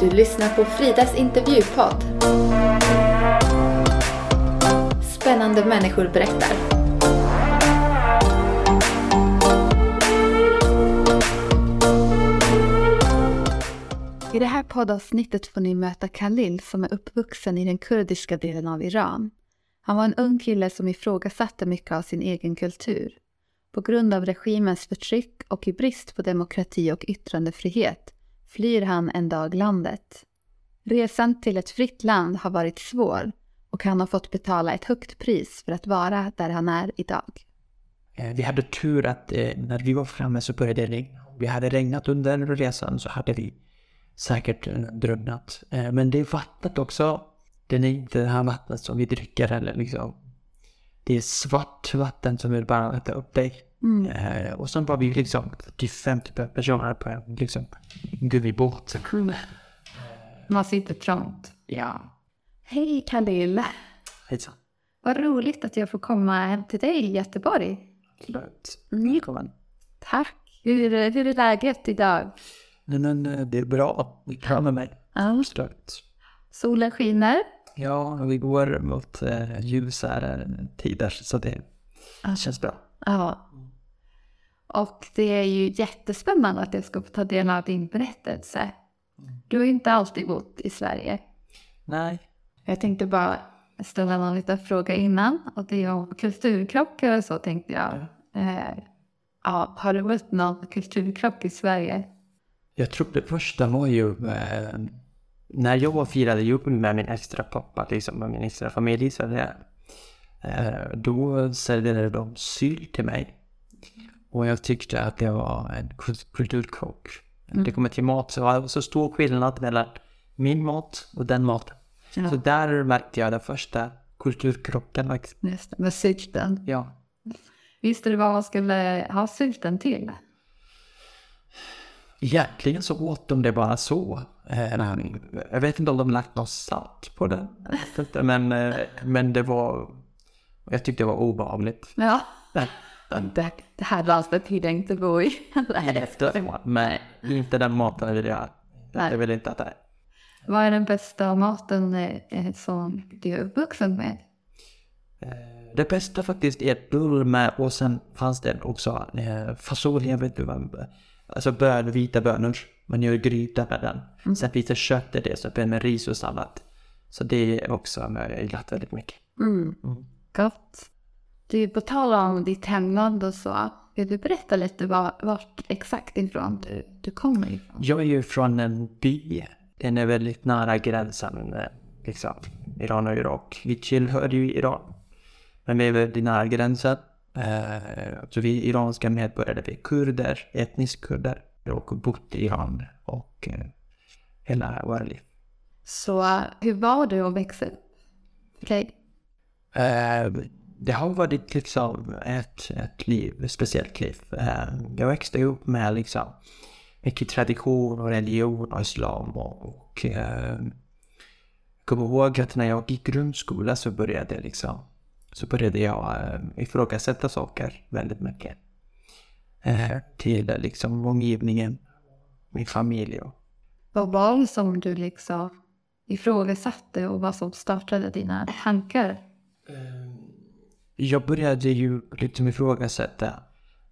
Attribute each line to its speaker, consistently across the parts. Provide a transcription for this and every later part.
Speaker 1: Du lyssnar på Fridas intervjupodd. Spännande människor berättar. I det här poddavsnittet får ni möta Khalil som är uppvuxen i den kurdiska delen av Iran. Han var en ung kille som ifrågasatte mycket av sin egen kultur. På grund av regimens förtryck och i brist på demokrati och yttrandefrihet flyr han en dag landet. Resan till ett fritt land har varit svår och han har fått betala ett högt pris för att vara där han är idag.
Speaker 2: Eh, vi hade tur att eh, när vi var framme så började det regna. Vi hade regnat under resan så hade vi säkert eh, drunknat. Eh, Men det är vattnet också. Det är inte det här vattnet som vi dricker eller liksom. Det är svart vatten som vill bara äta upp dig. Eh, Och sen var vi liksom 40-50 personer på en liksom gummibåt.
Speaker 1: Man sitter trångt.
Speaker 2: Ja,
Speaker 1: Hej Khalil!
Speaker 2: hejsan.
Speaker 1: Vad roligt att jag får komma hem till dig i Göteborg.
Speaker 2: Absolut. Välkommen.
Speaker 1: Tack! Hur, hur är läget idag?
Speaker 2: Nej men eh, det är bra. Är bra med mig.
Speaker 1: Ja.
Speaker 2: Absolut.
Speaker 1: Solen skiner.
Speaker 2: Ja, vi går mot eh, ljusare tider så det känns bra.
Speaker 1: Ja. Och det är ju jättespännande att jag ska få ta del av din berättelse. Du har inte alltid bott i Sverige.
Speaker 2: Nej,
Speaker 1: Jag tänkte bara ställa någon liten fråga innan. Och det är om kulturkrockar och så tänkte jag. Eh, ja, har du mött någon kulturkrock i Sverige?
Speaker 2: jag tror det första var ju eh, när jag firade jul med min extra pappa, liksom med min extra familj, så det, eh, då serverade de sylt till mig. Och jag tyckte att det var en kul- kulturkrock. Det kommer till mat så var det så stor skillnad mellan min mat och den maten. Så där märkte jag den första kulturkrocken. liksom.
Speaker 1: Just det, med sylten.
Speaker 2: Ja.
Speaker 1: Visste du vad man skulle ha sylten till?
Speaker 2: Egentligen så åt de det bara så. Eh, Jag vet inte om de lagt något salt på det. Men, eh, men det var... Jag tyckte det var obehagligt.
Speaker 1: Ja.
Speaker 2: Nej,
Speaker 1: Det, det här landet vill jag inte bo i.
Speaker 2: Efter, men inte den maten vill jag.
Speaker 1: Nej.
Speaker 2: Jag vill inte att det är.
Speaker 1: Vad är den bästa maten eh, eh, som du är uppvuxen med?
Speaker 2: Eh, Det bästa faktiskt är bull med och sen fanns det också eh, fasol, jag vet inte vad, alltså bön, vita bönor. Man gör gryta med den. Sen finns det kött i det, så det med ris och sallad. Så det är också jag gillat väldigt mycket.
Speaker 1: Mm. Gott. Du, på tal om ditt hemland och så. Vill du berätta lite var, vart exakt ifrån du, du kommer ifrån?
Speaker 2: Jag är ju från en by. Den är väldigt nära gränsen, liksom. Iran och Irak. Vi tillhör ju Iran. Men vi är väldigt nära gränsen. Eh, så vi är iranska medborgare, vi är kurder, etnisk kurder. Och bott i Iran och eh, hela våra liv.
Speaker 1: Så hur var det att växa upp? för dig?
Speaker 2: Eh, det har varit liksom ett, ett liv, ett speciellt liv. Eh, jag växte upp med liksom mycket tradition och religion och islam och, och eh, jag kommer ihåg att när jag gick grundskola så började jag liksom så började jag eh, ifrågasätta saker väldigt mycket. Eh, till liksom omgivningen, min familj och
Speaker 1: Vad var det som du liksom ifrågasatte och vad som startade dina tankar?
Speaker 2: Jag började ju liksom ifrågasätta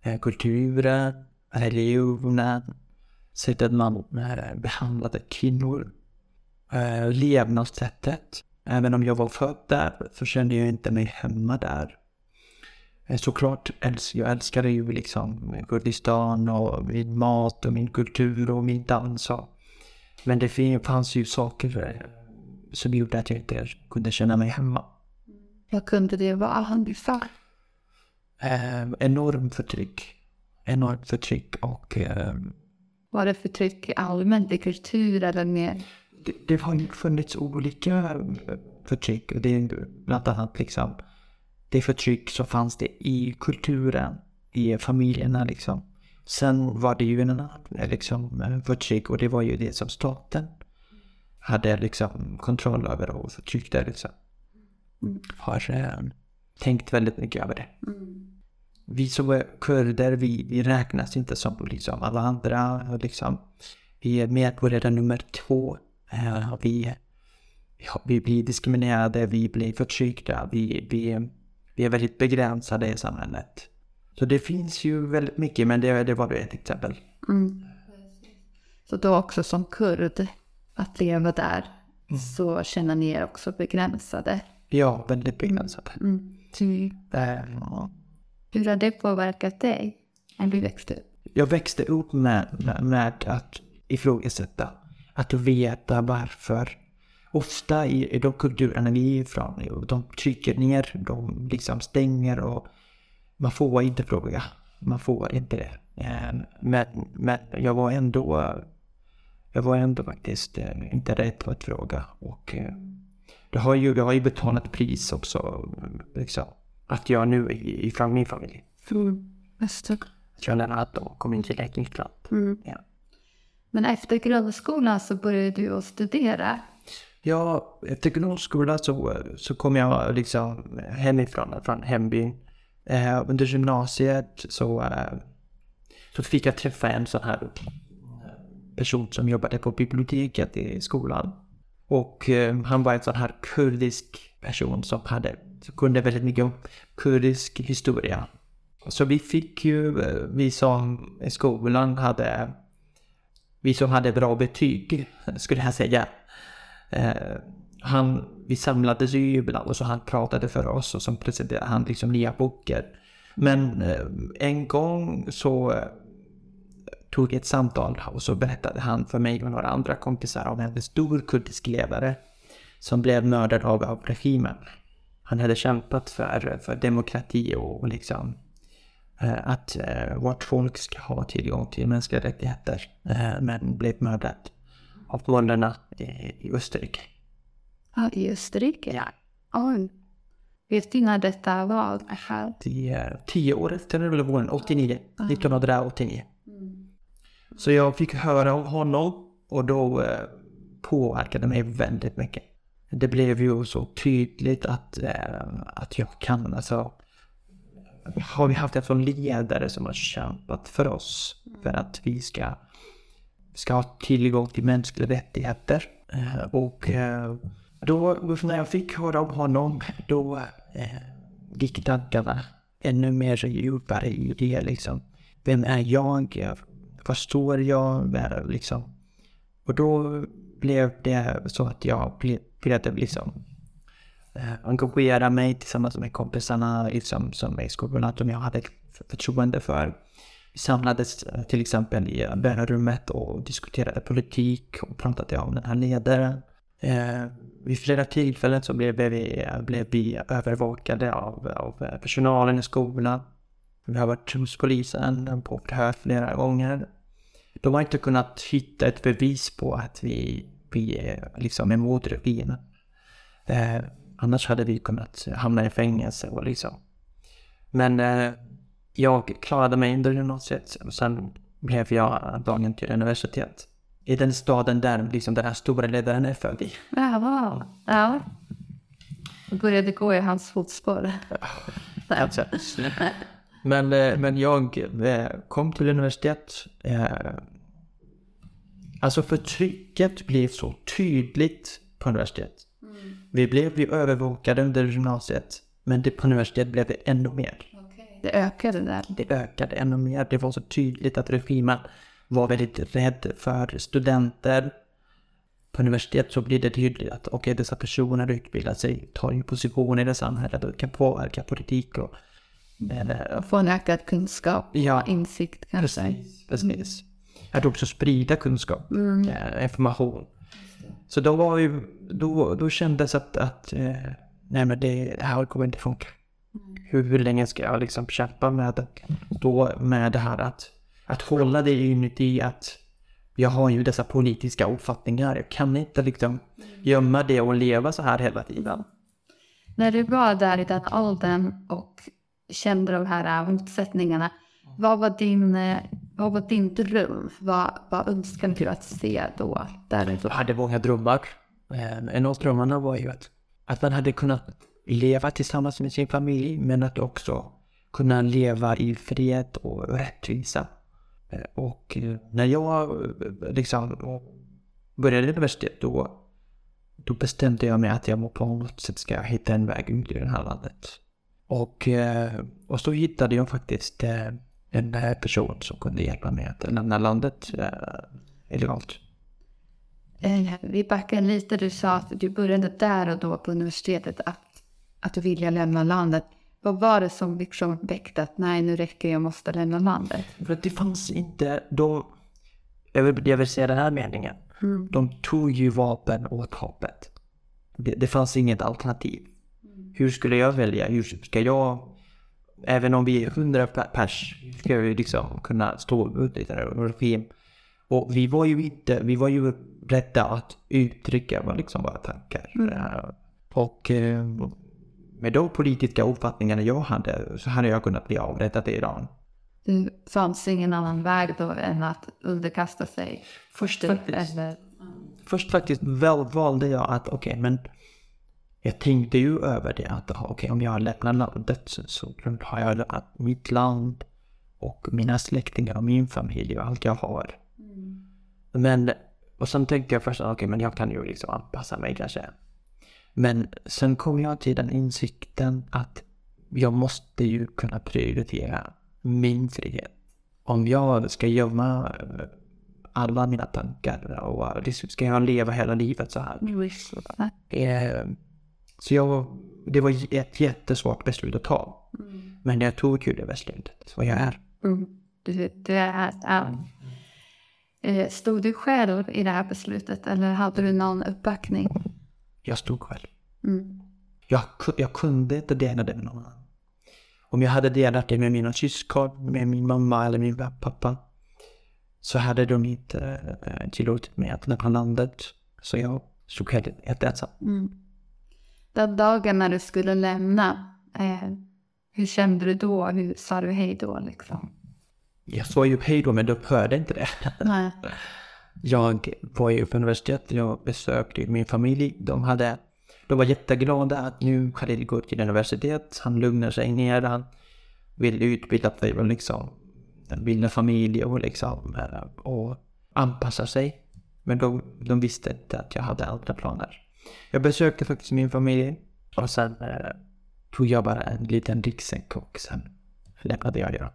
Speaker 2: eh, kulturen, religionen, sättet man eh, behandlade kvinnor, eh, levnadssättet. Även om jag var född där så kände jag inte mig hemma där. Såklart, jag älskade ju liksom Kurdistan och min mat och min kultur och min dans. Men det fanns ju saker som gjorde att jag inte kunde känna mig hemma.
Speaker 1: Vad kunde det vara ungefär?
Speaker 2: Eh, enorm förtryck. Enormt förtryck och eh,
Speaker 1: Var det förtryck allmänt i kultur eller mer?
Speaker 2: det, det har funnits olika eh, förtryck. Det är bland annat liksom det förtryck som fanns det i kulturen, i familjerna liksom. Sen var det ju en annan eh, liksom, eh, förtryck och det var ju det som staten hade liksom kontroll över och förtryckte liksom. Har eh, tänkt väldigt mycket över det. Vi som är kurder, vi, vi räknas inte som liksom alla andra. Liksom. Vi är medborgare nummer två Eh, vi, vi blir diskriminerade, vi blir förtryckta, vi, vi, vi är väldigt begränsade i samhället. Så det finns ju väldigt mycket, men det, det var ett exempel.
Speaker 1: Mm. Så då också som kurd, att leva där,
Speaker 2: Mm.
Speaker 1: så känner ni er också begränsade.
Speaker 2: Ja, väldigt begränsade.
Speaker 1: Mm.
Speaker 2: Eh,
Speaker 1: Hur har det påverkat dig när du växte upp?
Speaker 2: Jag växte upp med, med, att ifrågasätta, att veta varför. Ofta i, i de kulturerna vi är ifrån, de trycker ner, de liksom stänger och man får inte fråga. Man får inte det. Eh, Men, men jag var ändå, jag var ändå faktiskt eh, inte rädd på att fråga. Och eh, det har ju, jag har ju betalat pris också, liksom. Att jag nu ifrån min familj.
Speaker 1: Det.
Speaker 2: Att jag lämnat och kom in till Läkningsland.
Speaker 1: Mm.
Speaker 2: Ja.
Speaker 1: Men efter grundskolan så började du att studera.
Speaker 2: Ja, efter grundskolan så, så kom jag liksom hemifrån, från hembyn. Eh, under gymnasiet så, eh, så fick jag träffa en sån här person som jobbade på biblioteket i skolan. Och eh, han var en sån här kurdisk person som hade, som kunde väldigt mycket om kurdisk historia. Så vi fick ju, eh, vi som i skolan hade, vi som hade bra betyg, skulle jag säga, eh, han, vi samlades ju ibland och så han pratade för oss och så presenterade han liksom nya böcker. Men en gång så tog ett samtal och så berättade han för mig och några andra kompisar om en stor kurdisk ledare som blev mördad av, av regimen. Han hade kämpat för, för demokrati och liksom eh, att eh, vårt folk ska ha tillgång till mänskliga rättigheter. Eh, men blev mördad av månderna i, Österrike.
Speaker 1: Ja, i Österrike?
Speaker 2: Ja.
Speaker 1: Oj. Vet du när detta var? Aha.
Speaker 2: Tio, tio år efter revolutionen, 89, 1989. Så jag fick höra om honom och då eh, påverkade mig väldigt mycket. Det blev ju så tydligt att, eh, att jag kan, alltså har vi haft en sån ledare som har kämpat för oss för att vi ska, ska ha tillgång till mänskliga rättigheter. Eh, och eh, då, när jag fick höra om honom, då eh, gick tankarna ännu mer djupare i det liksom. Vem är jag? Vad står jag? med Liksom. Och då blev det så att jag började liksom eh, engagera mig tillsammans med kompisarna liksom, som är i skolorna, som jag hade förtroende för. Vi samlades eh, till exempel i eh, bönarummet och diskuterade politik och pratade om den här ledaren. Eh, vid flera tillfällen så blev vi, eh, blev vi övervakade av, av personalen i skolan. Vi har varit hos polisen på förhör flera gånger. De har inte kunnat hitta ett bevis på att vi, vi är liksom emot regimen. Eh, annars hade vi kunnat hamna i fängelse och liksom. Men eh, jag klarade mig under gymnasiet och sen blev jag dagen till universitet. I den staden där liksom den här stora ledaren är född i.
Speaker 1: Jaha. Ja. Jag började gå i hans fotspår.
Speaker 2: Alltså. Men, eh, men jag eh, kom till universitet. Alltså förtrycket blev så tydligt på universitet. Vi blev ju övervakade under gymnasiet. Men det, på universitet blev det ännu mer.
Speaker 1: Det ökade där.
Speaker 2: Det ökade ännu mer. Det var så tydligt att regimen var väldigt rädd för studenter. På universitet så blir det tydligt att okej, dessa personer utbildar sig, tar ju positioner i det samhället och kan påverka politik och eh,
Speaker 1: Få en ökad kunskap
Speaker 2: Ja.
Speaker 1: och insikt kanske.
Speaker 2: Precis, precis. Att också sprida kunskap,
Speaker 1: Mm.
Speaker 2: eh, information. Så då var ju, då, då kändes att, att eh, nej men det, det här kommer inte funka. Hur, hur länge ska jag liksom kämpa med stå med det här att, att hålla det inuti att jag har ju dessa politiska uppfattningar. Jag kan inte liksom gömma det och leva så här hela tiden.
Speaker 1: När du var där i den åldern och kände de här äh, motsättningarna, vad var din, vad var din dröm? Vad, vad önskade du att se då? Där?
Speaker 2: Jag hade många drömmar. Ehm, en av drömmarna var ju att, att man hade kunnat leva tillsammans med sin familj men att också kunna leva i fred och rättvisa. Ehm, och eh, när jag eh, liksom började universitet då, då bestämde jag mig att jag på något sätt ska hitta en väg ut ur det här landet. Och, eh, och så hittade jag faktiskt en eh, person som kunde hjälpa mig att lämna landet illegalt.
Speaker 1: Vi backar lite. Du sa att du började där och då på universitetet att, att du ville lämna landet. Vad var det som liksom väckte att nej, nu räcker jag måste lämna landet?
Speaker 2: För att det fanns inte, de, jag vill, jag vill säga den här meningen. Mm. De tog ju vapen åt hoppet. Det, det fanns inget alternativ. Mm. Hur skulle jag välja? Hur ska jag, även om vi är hundra pers, ska vi liksom kunna stå ut i den regim? Och vi var ju inte, vi var ju rädda att uttrycka vad liksom våra tankar. Mm. Och eh, med de politiska uppfattningarna jag hade så hade jag kunnat bli avrättad i Iran.
Speaker 1: Det fanns ingen annan väg då än att underkasta sig?
Speaker 2: Först faktiskt, eller... först faktiskt väl valde jag att okej, okay, men jag tänkte ju över det att okej, okay, om jag lämnar landet så, har jag mitt land och mina släktingar och min familj och allt jag har. Mm. Men, och sen tänkte jag först, okej, okay, men jag kan ju liksom anpassa mig kanske. Men sen kom jag till den insikten att jag måste ju kunna prioritera min frihet. Om jag ska gömma eh, alla mina tankar och liksom ska jag leva hela livet så här. Eh, så jag, det var ett jättesvårt beslut att ta. Mm. Men jag tog ju det beslutet, vad jag är.
Speaker 1: Mm. Du, du är. Eh, stod du själv i det här beslutet eller hade du någon uppbackning?
Speaker 2: Jag stod själv. Mm. Jag, jag kunde inte dela det med någon annan. Om jag hade delat det med mina syskon, med min mamma eller min pappa så hade de inte äh, tillåtit mig att lämna landet. Så jag stod helt, helt ensam. Mm.
Speaker 1: Den dagen när du skulle lämna, eh, hur kände du då? Hur sa du hej då liksom?
Speaker 2: Jag sa ju hej då men de hörde inte det. Nej. Jag var ju på universitetet, jag besökte min familj. De hade de var jätteglada att nu Khalil går till universitet, han lugnar sig ner, han vill utbilda sig och liksom bilda familj och liksom eh, och anpassa sig. Men de, de visste inte att jag hade andra planer. Jag besökte faktiskt min familj och sen eh, tog jag bara en liten ryggsäck och sen lämnade jag det.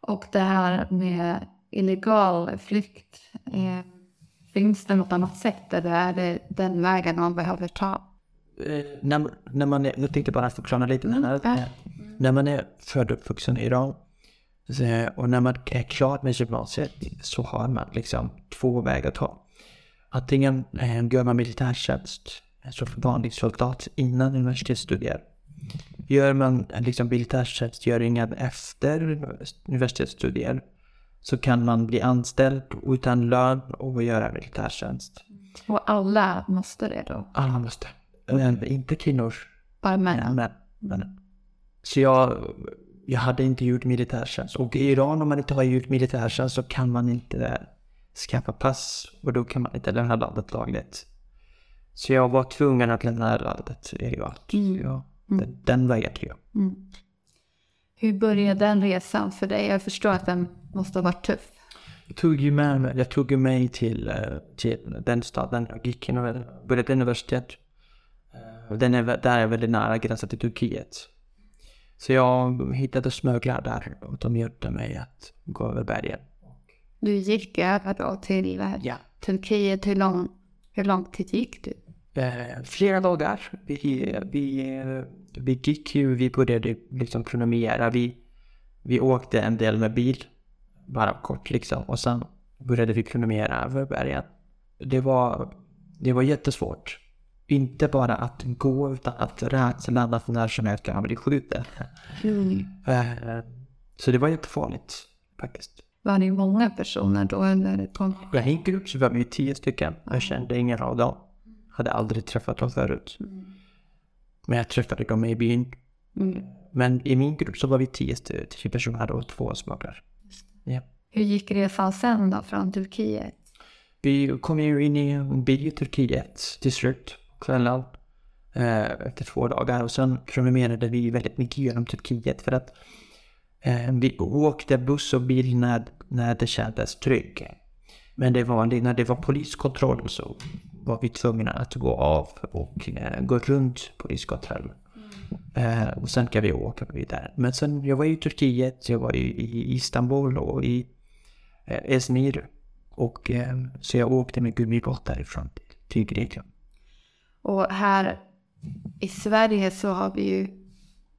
Speaker 1: Och det här med illegal flykt. Eh, Finns det något annat sätt eller är det den vägen man behöver ta?
Speaker 2: Eh, när, när man är, jag tänkte bara förklara lite. Mm. Här, mm. När man är född och uppvuxen i Iran och när man är klar med gymnasiet så har man liksom två vägar att ta. Antingen eh, gör man militärtjänst, alltså för vanlig soldat innan universitetsstudier. Gör man liksom militärtjänstgöringen efter universitetsstudier så kan man bli anställd utan lön och göra militärtjänst.
Speaker 1: Och alla måste det då?
Speaker 2: Alla måste. Men inte kvinnor.
Speaker 1: Bara män?
Speaker 2: Män. män. Så jag, jag hade inte gjort militärtjänst. Och i Iran om man inte har gjort militärtjänst så kan man inte skaffa pass och då kan man inte lämna landet lagligt. Så jag var tvungen att lämna landet illegalt. Mm. Ja, mm. den, den vägen tog jag. Mm.
Speaker 1: Hur började den resan för dig? Jag förstår att den måste ha varit tuff.
Speaker 2: Jag tog ju med mig, jag tog mig till, eh, till den staden jag gick, började universitet. Eh, den är, där är väldigt nära gränsen till Turkiet. Så jag hittade smugglare där och de hjälpte mig att gå över bergen.
Speaker 1: Du gick över då till eh, ja. Turkiet. Hur lång, hur lång tid gick du?
Speaker 2: Eh, flera dagar. Vi, vi, vi gick ju, vi började liksom promenera. Vi, vi åkte en del med bil bara kort liksom. Och sen började vi promenera över bergen. Det var, det var jättesvårt. Inte bara att gå utan att rädslan att när som helst kan bli skjuten. Mm. Eh, så det var jättefarligt faktiskt.
Speaker 1: Var ni många personer då eller? Kom...
Speaker 2: I en grupp så var vi tio stycken. Jag kände ingen av dem. Hade aldrig träffat dem förut. Mm. Men jag träffade dem i byn. Mm. Men i min grupp så var vi tio, tio personer och två smugglare.
Speaker 1: Ja. Hur gick resan sen då från Turkiet?
Speaker 2: Vi kom ju in i en by i Turkiet till slut, kvällen. Eh, efter två dagar och sen promenerade vi väldigt mycket genom Turkiet för att vi åkte buss och bil när, när det kändes tryggt. Men det var, när det var poliskontroll så var vi tvungna att gå av och eh, gå runt poliskontrollen. Eh, och sen kan vi åka vidare. Men sen, jag var i Turkiet, jag var i, Istanbul och i eh, Izmir. Och eh, så jag åkte med gummibåt därifrån till, till Grekland.
Speaker 1: Och här i Sverige så har vi ju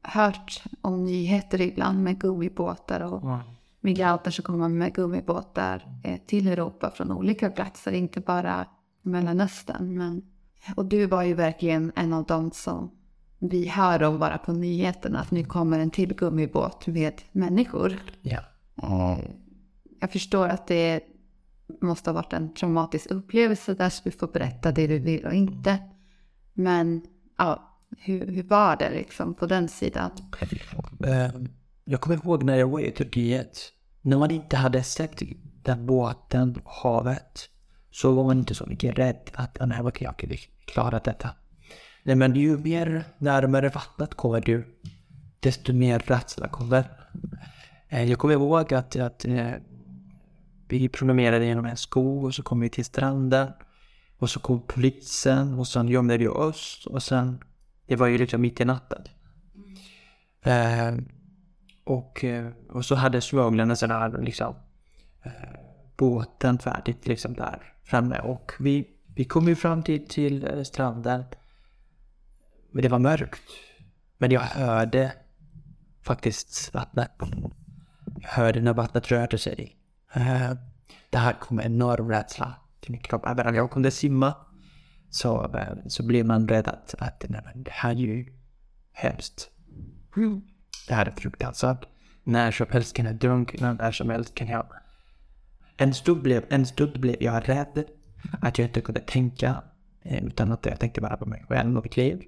Speaker 1: hört om nyheter ibland med gummibåtar och
Speaker 2: Mm.
Speaker 1: migranter som kommer med gummibåtar eh, till Europa från olika platser, inte bara Mellanöstern. Men, och du var ju verkligen en av dem som vi hör om bara på nyheterna, att nu kommer en till gummibåt med människor.
Speaker 2: Ja.
Speaker 1: Eh, Jag förstår att det måste ha varit en traumatisk upplevelse där så du får berätta det du vill och inte. Men ja, hur, hur var det liksom på den sidan?
Speaker 2: Ehm, jag kommer ihåg när jag var i Turkiet. När man inte hade sett den båten, havet, så var man inte så mycket rädd att "Ah, nej, vad kan jag klara detta. Nej, men ju mer närmare vattnet kommer du, desto mer rädsla kommer. Ehm, jag kommer ihåg att, att eh, vi promenerade genom en skog och så kom vi till stranden. Och så kom polisen och sen gömde vi oss och sen, det var ju liksom mitt i natten. Eh, och, eh, och så hade smugglarna sån här liksom eh, båten färdigt liksom där framme och vi, vi kom ju fram till, till eh, stranden. Men det var mörkt. Men jag hörde faktiskt vattnet. Jag hörde när vattnet rörde sig. Eh, det här kom en enorm rädsla till min kropp. Även om jag kunde simma så, eh, så blev man rädd att, att nej, men det här är ju hemskt. Det här är fruktansvärt. När som helst kan jag drunkna, när som helst kan jag... En stund blev, en stund blev jag rädd. Att jag inte kunde tänka. Eh, utan att jag tänkte bara på mig själv och mitt liv.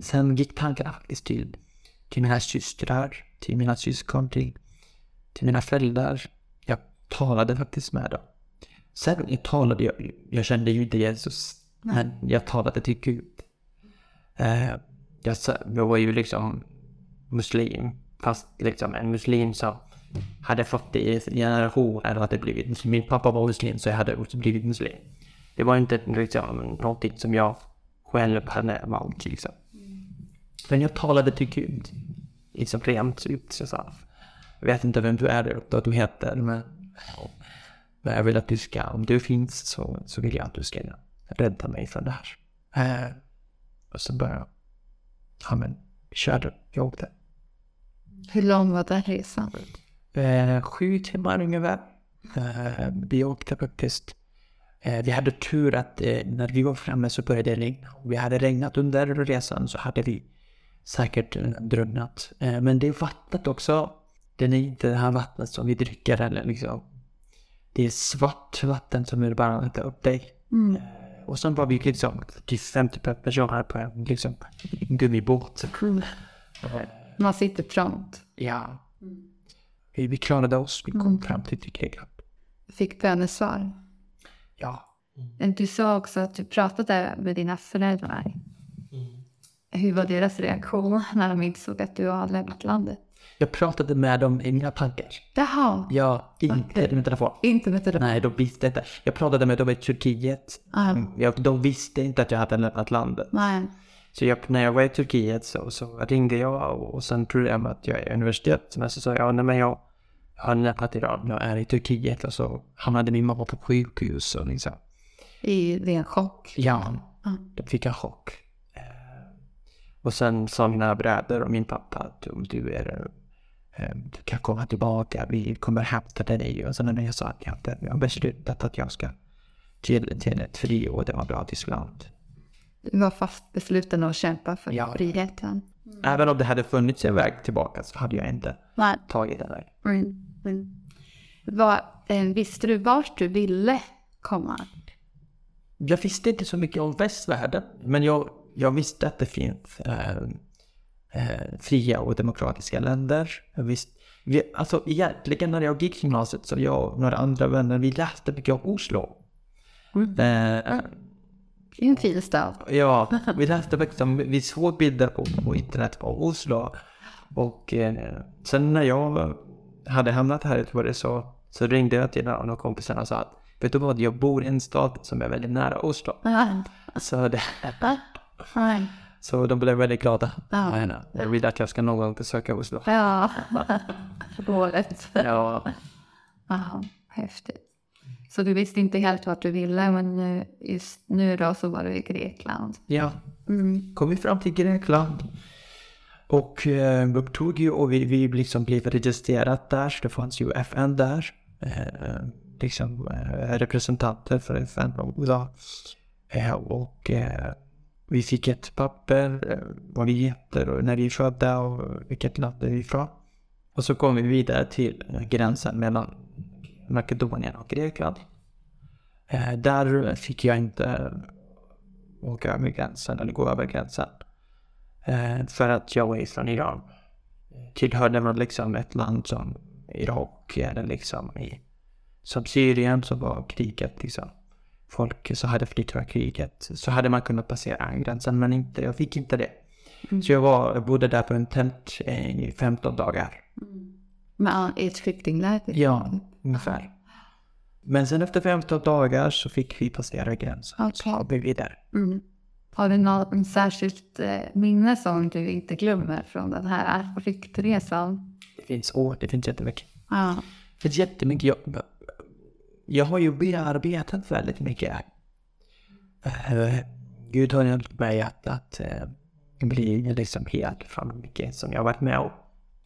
Speaker 2: Sen gick tankarna faktiskt till, till mina systrar, till mina syskon, till, till mina föräldrar. Jag talade faktiskt med dem. Sen jag talade jag, jag kände ju inte Jesus. Men jag talade till Gud. Eh, jag, jag var ju liksom muslim. Fast liksom en muslim som hade fått det i generationer att hade blivit muslim. Min pappa var muslim så jag hade också blivit muslim. Det var inte liksom någonting som jag själv hade valt liksom. Men jag talade till Gud. Liksom rent ut. Så jag sa, jag vet inte vem du är eller vad du heter men, men jag vill att du ska, om du finns så, så vill jag att du ska rädda mig från det här. Eh, och så började jag, ja men, vi körde, jag åkte.
Speaker 1: Hur lång var den resan?
Speaker 2: Eh, sju timmar ungefär. Eh, vi åkte faktiskt. Eh, vi hade tur att eh, när vi var framme så började det regna. Vi hade regnat under resan så hade vi säkert eh, drunknat. Eh, men det är vattnet också. Det är inte det här vattnet som vi dricker eller liksom. Det är svart vatten som vill bara äta upp dig.
Speaker 1: Mm.
Speaker 2: Och sen var vi liksom typ 50 personer på en liksom, gummibåt. Eh,
Speaker 1: Man sitter trångt.
Speaker 2: Ja. Vi, vi klarade oss. Vi kom
Speaker 1: Mm.
Speaker 2: fram till Grekland.
Speaker 1: Fick bönesvar.
Speaker 2: Ja.
Speaker 1: Du sa också att du pratade med dina föräldrar. Hur var deras reaktion när de insåg att du har lämnat landet?
Speaker 2: Jag pratade med dem i mina tankar.
Speaker 1: Jaha,
Speaker 2: Ja, inte med telefon.
Speaker 1: inte med det.
Speaker 2: Nej, de visste inte. Jag pratade med dem i Turkiet.
Speaker 1: Ah,
Speaker 2: Jag, de visste inte att jag hade lämnat landet.
Speaker 1: nej.
Speaker 2: Så jag, när jag var i Turkiet så, så ringde jag och, och sen trodde jag att jag är i universitet. Men så sa jag, nej men jag har lämnat Iran, jag är i Turkiet. Och så hamnade min mamma på sjukhus och liksom.
Speaker 1: I ren chock.
Speaker 2: Ja,
Speaker 1: Ja.
Speaker 2: då fick jag chock. Och sen sa mina bröder och min pappa att om du är du kan komma tillbaka, vi kommer hämta dig. Och sen när jag sa att jag hade jag beslutat att jag ska till, till ett fri och demokratiskt land.
Speaker 1: Du var fast besluten att kämpa för
Speaker 2: Ja.
Speaker 1: friheten.
Speaker 2: Även om det hade funnits en väg tillbaka så hade jag inte
Speaker 1: Nej.
Speaker 2: tagit den vägen.
Speaker 1: Mm. Mm. Vad, eh, visste du vart du ville komma?
Speaker 2: Jag visste inte så mycket om västvärlden, men jag, jag visste att det finns eh, fria och demokratiska länder. Jag visste, vi, alltså egentligen när jag gick gymnasiet så jag och några andra vänner, vi läste mycket om Oslo.
Speaker 1: Mm. Är en fin stad.
Speaker 2: ja, vi läste liksom, vi såg bilder på, på internet på Oslo. Och sen när jag hade hamnat här i Göteborg så Så ringde jag till några av kompisarna och sa att vet du vad, jag bor i en stad som är väldigt nära Oslo. Så, det,
Speaker 1: Nej.
Speaker 2: så de blev väldigt glada.
Speaker 1: Ja.
Speaker 2: Ja. Jag vill att jag ska någon gång besöka Oslo.
Speaker 1: Ja. Dåligt.
Speaker 2: Ja,
Speaker 1: Ja, häftigt. Så du visste inte helt vart du ville, men just nu då så var du i Grekland.
Speaker 2: ja.
Speaker 1: Mm.
Speaker 2: kom vi fram till Grekland. Och eh, upptog ju och vi, vi liksom blev registrerat där. Så det fanns ju FN där. Eh, liksom eh, representanter för FN och. Eh, och eh, vi fick ett papper, eh, vad vi heter och när vi är födda och vilket land vi är ifrån. Och så kom vi vidare till eh, gränsen mellan Makedonien och Grekland. Eh, där fick jag inte åka över gränsen eller gå över gränsen. För att jag var från Iran. Tillhörde man liksom ett land som Irak eller liksom i, som Syrien som var kriget liksom. Folk så hade flytt från kriget. Så hade man kunnat passera gränsen men inte, jag fick inte det. Så jag var, jag bodde där på en tält i 15 dagar.
Speaker 1: Men i ett flyktingläger?
Speaker 2: Ja, ungefär. Men sen efter 15 dagar så fick vi passera gränsen.
Speaker 1: Okej.
Speaker 2: Så vi vidare.
Speaker 1: Mm. Har du något särskilt eh, minne som du inte glömmer från den här flyktresan?
Speaker 2: Det finns år, det finns jättemycket.
Speaker 1: Ja.
Speaker 2: Det finns jättemycket. Jag, jag har ju bearbetat väldigt mycket. Uh, Gud har hjälpt mig att, att uh, bli liksom helt från mycket som jag varit med och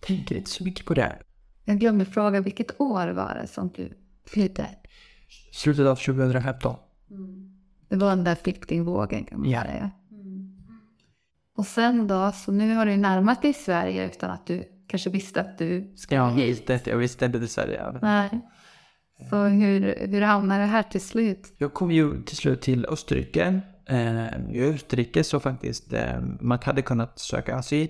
Speaker 2: tänker inte så mycket på det.
Speaker 1: Jag glömde fråga, vilket år var det som du flydde?
Speaker 2: Slutet av 2015.
Speaker 1: Det var den där flyktingvågen kan man
Speaker 2: Ja.
Speaker 1: säga. Och sen då, så nu har du närmat dig Sverige utan att du kanske visste att du ska
Speaker 2: Ja,
Speaker 1: hit.
Speaker 2: inte, jag visste inte det Sverige.
Speaker 1: Nej. Så hur, hur hamnade det här till slut?
Speaker 2: Jag kom ju till slut till Österrike. Eh, I Österrike så faktiskt, eh, man hade kunnat söka asyl.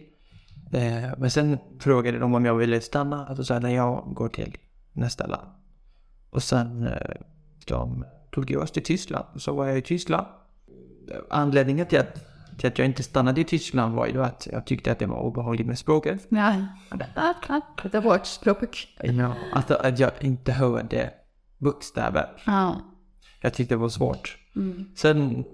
Speaker 2: Eh, men sen frågade de om jag ville stanna. Och så sa jag nej, jag går till nästa land. Och sen de tog jag oss till Tyskland. Så var jag i Tyskland. Anledningen till att, till att jag inte stannade i Tyskland var ju att jag tyckte att det var obehagligt med språket.
Speaker 1: Ja. Det är vårt språk.
Speaker 2: Ja, alltså att jag inte hörde bokstäver.
Speaker 1: Ja.
Speaker 2: Jag tyckte det var svårt.
Speaker 1: Mm.
Speaker 2: Sen,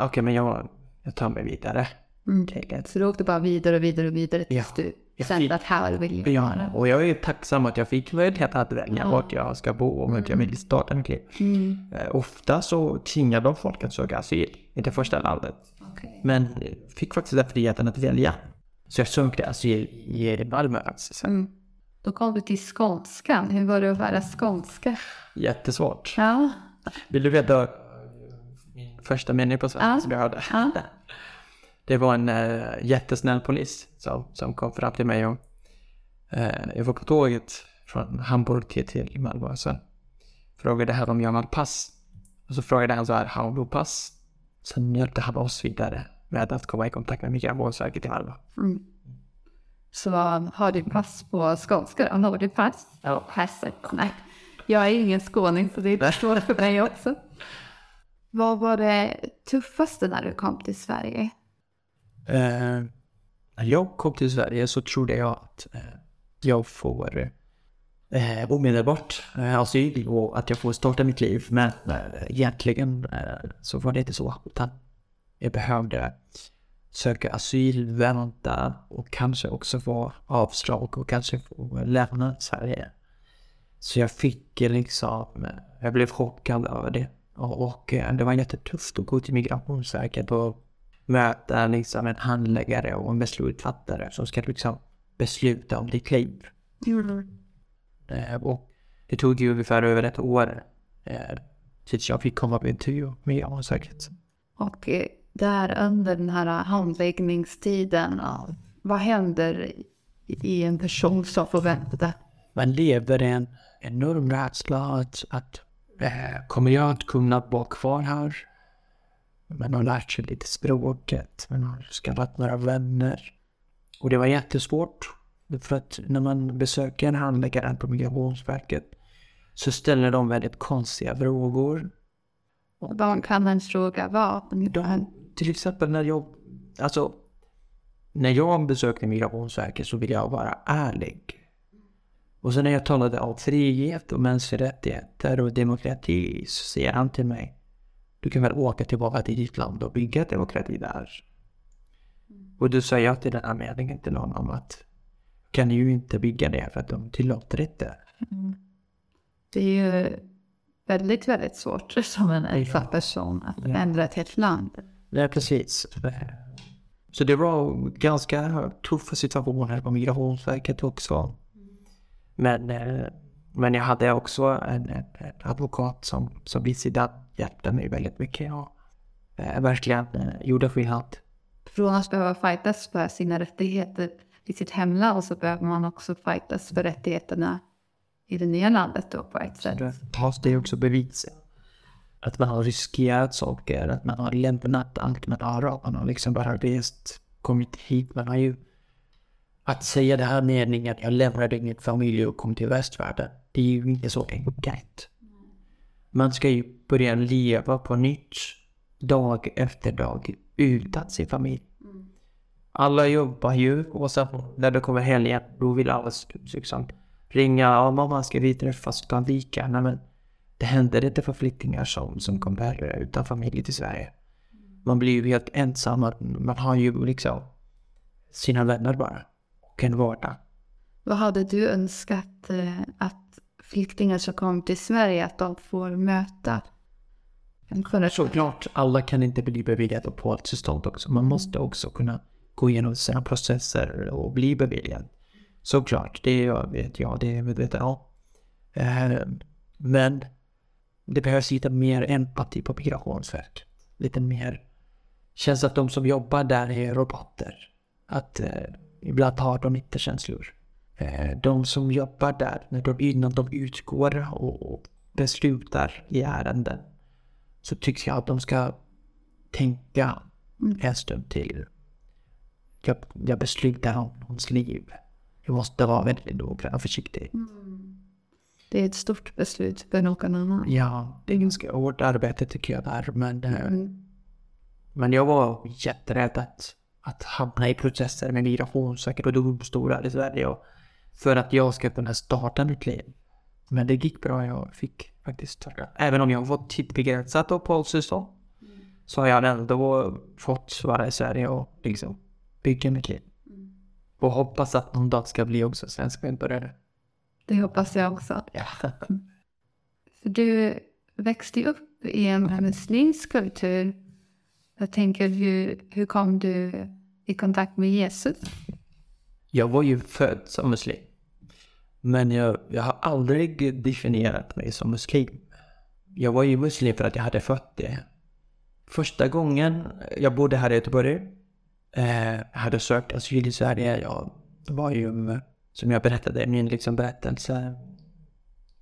Speaker 2: okej men jag, jag tar mig vidare.
Speaker 1: Mm. Så du åkte bara vidare och vidare och vidare tills
Speaker 2: Ja.
Speaker 1: du
Speaker 2: Jag
Speaker 1: kände
Speaker 2: fick-
Speaker 1: att här vill jag
Speaker 2: Ja,
Speaker 1: vara.
Speaker 2: och jag är tacksam att jag fick möjlighet att välja vart jag ska bo och vart jag vill starta mitt liv.
Speaker 1: Mm.
Speaker 2: Eh, ofta så tvingar de folk att söka asyl i det första landet.
Speaker 1: Okej.
Speaker 2: Men fick faktiskt den friheten att välja. Så jag sökte asyl i Malmö.
Speaker 1: Mm. Då kom du till skånskan. Hur var det att vara skånska?
Speaker 2: Jättesvårt.
Speaker 1: Ja.
Speaker 2: Vill du veta min första mening på svenska
Speaker 1: Ja.
Speaker 2: som jag hörde?
Speaker 1: Ja.
Speaker 2: Det var en äh, jättesnäll polis som, som kom fram till mig och eh, jag var på tåget från Hamburg till, till Malmö och sen frågade han om jag hade pass. Och så frågade han så här, har du pass? Sen hjälpte han oss vidare med att komma i kontakt med Migrationsverket i Malmö.
Speaker 1: Mm. Så har du pass på skånska då? Har du pass?
Speaker 2: Ja.
Speaker 1: Passet? Nej. Jag är ingen skåning så det är svårt för mig också. Vad var det tuffaste när du kom till Sverige?
Speaker 2: Eh, när jag kom till Sverige så trodde jag att eh, jag får eh, omedelbart eh, asyl och att jag får starta mitt liv. Men eh, egentligen eh, så var det inte så. Utan jag behövde söka asyl, vänta och kanske också få avslag och kanske få lämna Sverige. Så jag fick eh, liksom, eh, jag blev chockad över det. Och, och eh, det var jättetufft att gå till Migrationsverket och möta liksom en handläggare och en beslutsfattare som ska liksom besluta om ditt liv. Eh, och det tog ju ungefär över ett år tills jag fick komma på intervju med Migrationsverket.
Speaker 1: Och där under den här handläggningstiden, vad händer i- en person som får vänta?
Speaker 2: Man lever en enorm rädsla att, att eh, kommer jag att kunna bo kvar här? Man har lärt sig lite språket, man har skaffat några vänner. Och det var jättesvårt. För att när man besöker en handläggare på Migrationsverket så ställer de väldigt konstiga frågor.
Speaker 1: Vad kan en fråga vara?
Speaker 2: De, till exempel när jag, alltså, när jag besökte Migrationsverket så ville jag vara ärlig. Och så när jag talade om frihet och mänskliga rättigheter och demokrati så säger han till mig Du kan väl åka tillbaka till ditt land och bygga demokrati där. Och då sa jag till den här meningen till honom att kan ju inte bygga det för att de tillåter inte.
Speaker 1: Det är ju väldigt, väldigt svårt som en ensam person att
Speaker 2: Ja.
Speaker 1: ändra ett helt land.
Speaker 2: Nej, precis. Så det var ganska tuffa situationer på Migrationsverket också. Men, eh, men jag hade också en, en, en advokat som, som vid sidan hjälpte mig väldigt mycket och eh, verkligen eh, gjorde skillnad.
Speaker 1: Från att behöva fightas för sina rättigheter i sitt hemland så behöver man också fightas för rättigheterna i det nya landet då på ett sätt.
Speaker 2: det tas det också bevis. Att man har riskerat saker, att man har lämnat allt man har. Man har liksom bara rest, kommit hit. Man har ju... Att säga det här meningen, jag lämnade min familj och kom till västvärlden. Det är ju inte så enkelt. Man ska ju börja leva på nytt dag efter dag utan sin familj. Alla jobbar ju och sen när det kommer helgen då vill alla liksom ringa. Ja mamma ska vi träffas utan vika? Nej men det händer inte för flyktingar som, som kommer utan familj till Sverige. Man blir ju helt ensam. Man har ju liksom sina vänner bara. Och en vardag.
Speaker 1: Vad hade du önskat eh, att flyktingar som kommer till Sverige att de får möta?
Speaker 2: Såklart, alla kan inte bli beviljade uppehållstillstånd också. Man måste också kunna gå igenom sina processer och bli beviljad. Såklart, det vet jag, det är jag medveten om. Eh, Men det behövs lite mer empati på Migrationsverket. Lite mer... Känns att de som jobbar där är robotar. Att eh, ibland har de inte känslor. Eh, de som jobbar där, när de, innan de utgår och, beslutar i ärenden så tycker jag att de ska tänka en stund till. Jag, jag beslutar om någons liv. Jag måste vara väldigt noggrann och försiktig.
Speaker 1: Det är ett stort beslut för någon annan.
Speaker 2: Ja, det är ganska hårt arbete tycker jag där. Men, eh,
Speaker 1: Mm.
Speaker 2: men jag var jätterädd att, att hamna i processer med Migrationsverket och domstolar i Sverige. Och för att jag ska kunna starta mitt liv. Men det gick bra. Jag fick faktiskt starta. Även om jag fått tidsbegränsat uppehållstillstånd. Så har jag ändå fått vara i Sverige och liksom bygga mitt liv. Och hoppas att någon dag ska bli också svensk medborgare.
Speaker 1: Det hoppas jag också.
Speaker 2: Ja.
Speaker 1: För du växte upp i en muslimsk kultur. Jag tänker, hur, hur kom du i kontakt med Jesus?
Speaker 2: Jag var ju född som muslim. Men jag, jag har aldrig definierat mig som muslim. Jag var ju muslim för att jag hade fött det. Första gången jag bodde här i Göteborg. Eh, hade sökt asyl i Sverige. Jag var ju, som jag berättade i min liksom berättelse,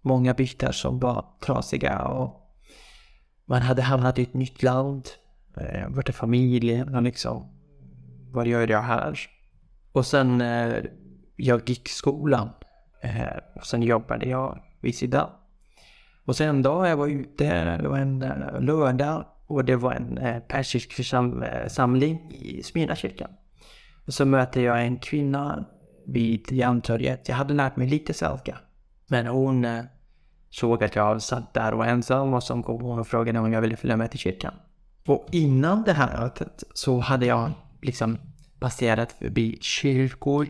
Speaker 2: många bitar som var trasiga och man hade hamnat i ett nytt land. Eh, vart är familjen liksom, vad gör jag här? Och sen eh, jag gick skolan. Eh, och sen jobbade jag vid sidan. Och sen en dag jag var ute, det var en eh, lördag och det var en eh, persisk församling i Smyrnakyrkan. Och så mötte jag en kvinna vid Järntorget. Jag hade lärt mig lite svenska. Men hon eh, såg att jag satt där och var ensam och så kom hon och frågade om jag ville följa med till kyrkan. Och innan det här mötet så hade jag liksom passerat förbi kyrkor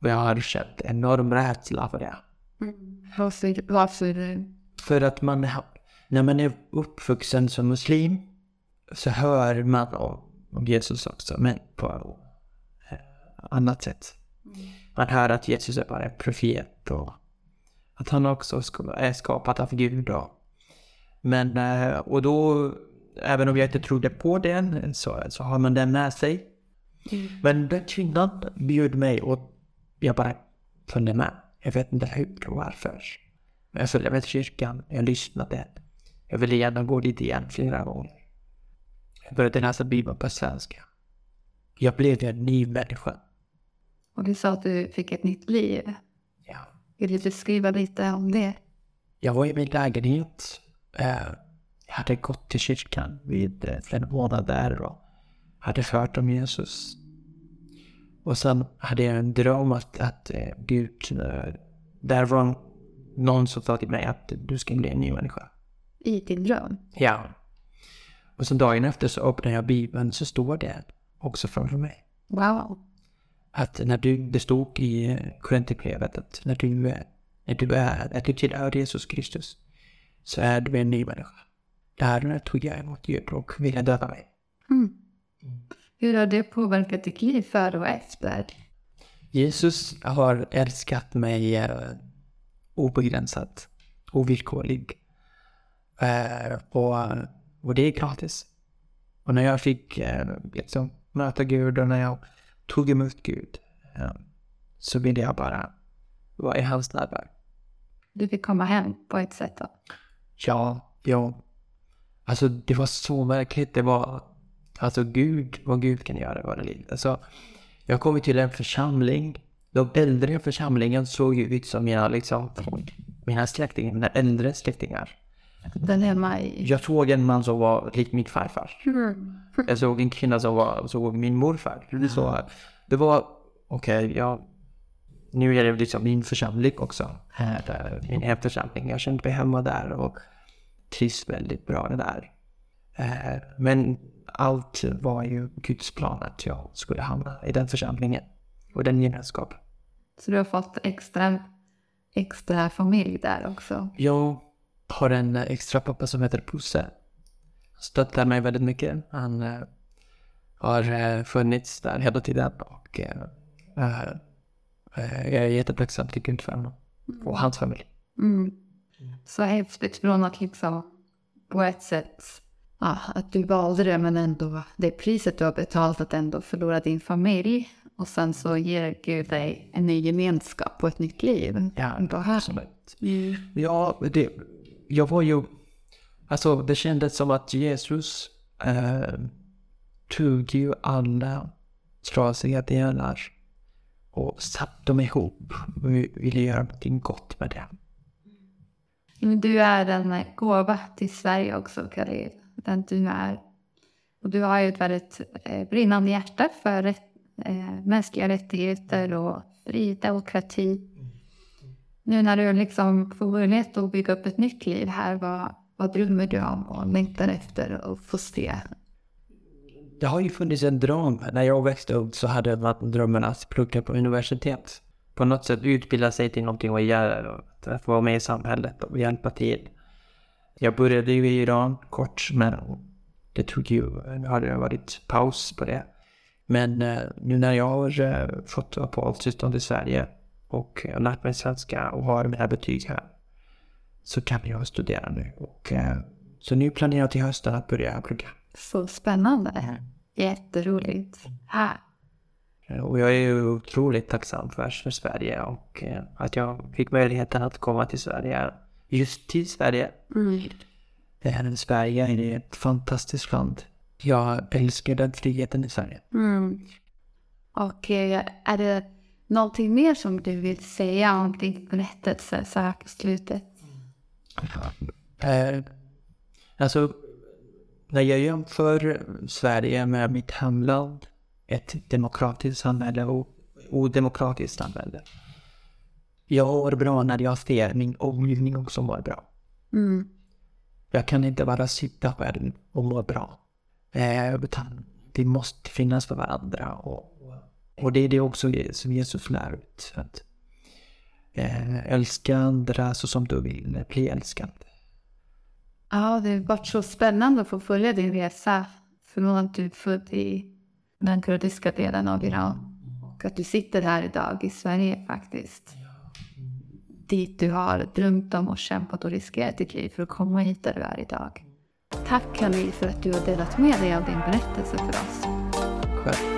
Speaker 2: och jag har känt enorm rädsla för det.
Speaker 1: Varför, varför
Speaker 2: För att man, när man är uppvuxen som muslim så hör man om, om Jesus också, men på eh, annat sätt. Man hör att Jesus är bara en profet och att han också är skapad av Gud. Och, men, eh, och då, även om jag inte trodde på den, så, så har man den med sig. Men den kvinnan bjöd mig och jag bara följde med. Jag vet inte hur och varför. Men jag följde med till kyrkan, jag lyssnade. Jag ville gärna gå dit igen flera gånger. Jag började läsa Bibeln på svenska. Jag blev en ny människa.
Speaker 1: Och du sa att du fick ett nytt liv.
Speaker 2: Ja.
Speaker 1: Vill du beskriva lite om det?
Speaker 2: Jag var i min lägenhet. Jag hade gått till kyrkan vid eh, flera månader och hade hört om Jesus. Och sen hade jag en dröm att, att eh, Gud eh, där var någon som sa till mig att du ska bli en ny människa.
Speaker 1: I din dröm?
Speaker 2: Ja. Och så dagen efter så öppnar jag Bibeln så står det också framför mig.
Speaker 1: Wow.
Speaker 2: Att när du, det stod i Korinthierbrevet att när du, när du är, när du tillhör Jesus Kristus så är du en ny människa. Där tog jag emot Gud och ville döda mig.
Speaker 1: Mm. Hur har det påverkat ditt liv före och efter?
Speaker 2: Jesus har älskat mig eh, obegränsat, ovillkorlig. Eh, och, och det är gratis. Och när jag fick eh, liksom, möta Gud och när jag tog emot Gud eh, så ville jag bara vara i hans närvaro.
Speaker 1: Du fick komma hem på ett sätt då?
Speaker 2: Ja, ja. Alltså det var så märkligt. Det var, alltså Gud, vad Gud kan göra i våra liv. Alltså, jag kom till en församling. De äldre i församlingen såg ju ut som mina, liksom, mina släktingar, mina äldre släktingar.
Speaker 1: Den hemma i...
Speaker 2: Jag såg en man som var lik min farfar.
Speaker 1: Mm.
Speaker 2: Jag såg en kvinna som var, såg min morfar. Det, så, det var, okej, okay, jag... Nu är det liksom min församling också. Här, min hemförsamling. Jag kände mig hemma där och trivs väldigt bra där. Eh, men allt var ju Guds plan att jag skulle hamna i den församlingen och den gemenskapen.
Speaker 1: Så du har fått extra, extra familj där också?
Speaker 2: Jag har en extra pappa som heter Pusse. Han stöttar mig väldigt mycket. Han äh, har äh, funnits där hela tiden och jag är jättetacksam till Gud för honom och hans familj.
Speaker 1: Mm. Så häftigt från att liksom på ett sätt ja, att du valde det men ändå det priset du har betalat att ändå förlora din familj och sen så ger Gud dig en ny gemenskap och ett nytt liv.
Speaker 2: Ja,
Speaker 1: absolut.
Speaker 2: Mm. Ja, det, jag var ju... Alltså det kändes som att Jesus äh, tog ju alla trasiga delar och satte dem ihop och ville göra någonting gott med det.
Speaker 1: Du är en gåva till Sverige också, Karin. Den du är. Och du har ju ett väldigt eh, brinnande hjärta för rätt, eh, mänskliga rättigheter och fri demokrati. Nu när du liksom får möjlighet att bygga upp ett nytt liv här, vad, vad drömmer du om och längtar efter att få se?
Speaker 2: Det har ju funnits en dröm. När jag växte upp så hade man drömmen att plugga på universitet. På något sätt utbilda sig till någonting och göra, att vara med i samhället och hjälpa till. Jag började ju i Iran kort, men det tog ju, nu har det varit paus på det. Men eh, nu när jag har eh, fått uppehållstillstånd i Sverige och lärt mig svenska och har mina betyg här så kan jag studera nu. Och, eh, så nu planerar jag till hösten att börja plugga.
Speaker 1: Så spännande. Jätteroligt. Här.
Speaker 2: Och jag är ju otroligt tacksam för, för Sverige och eh, att jag fick möjligheten att komma till Sverige. Just till Sverige. Mm. Sverige är ett fantastiskt land. Jag älskar den friheten i Sverige.
Speaker 1: Mm. Och eh, är det någonting mer som du vill säga om din berättelse så här på slutet?
Speaker 2: Eh, alltså, när jag jämför Sverige med mitt hemland ett demokratiskt samhälle och odemokratiskt samhälle. Jag mår bra när jag ser min omgivning också mår bra.
Speaker 1: Mm.
Speaker 2: Jag kan inte bara sitta själv och må bra. Eh, utan vi måste finnas för varandra. Och, och det är det också som Jesus lär ut. Att, eh, älska andra så som du vill bli älskad.
Speaker 1: Ja, det har varit så spännande att få följa din resa från att du född i den kurdiska delen av Iran. Och att du sitter här idag i Sverige faktiskt. Dit du har drömt om och kämpat och riskerat ditt liv för att komma hit där du är idag. Tack Camille för att du har delat med dig av din berättelse för oss.
Speaker 2: Själv.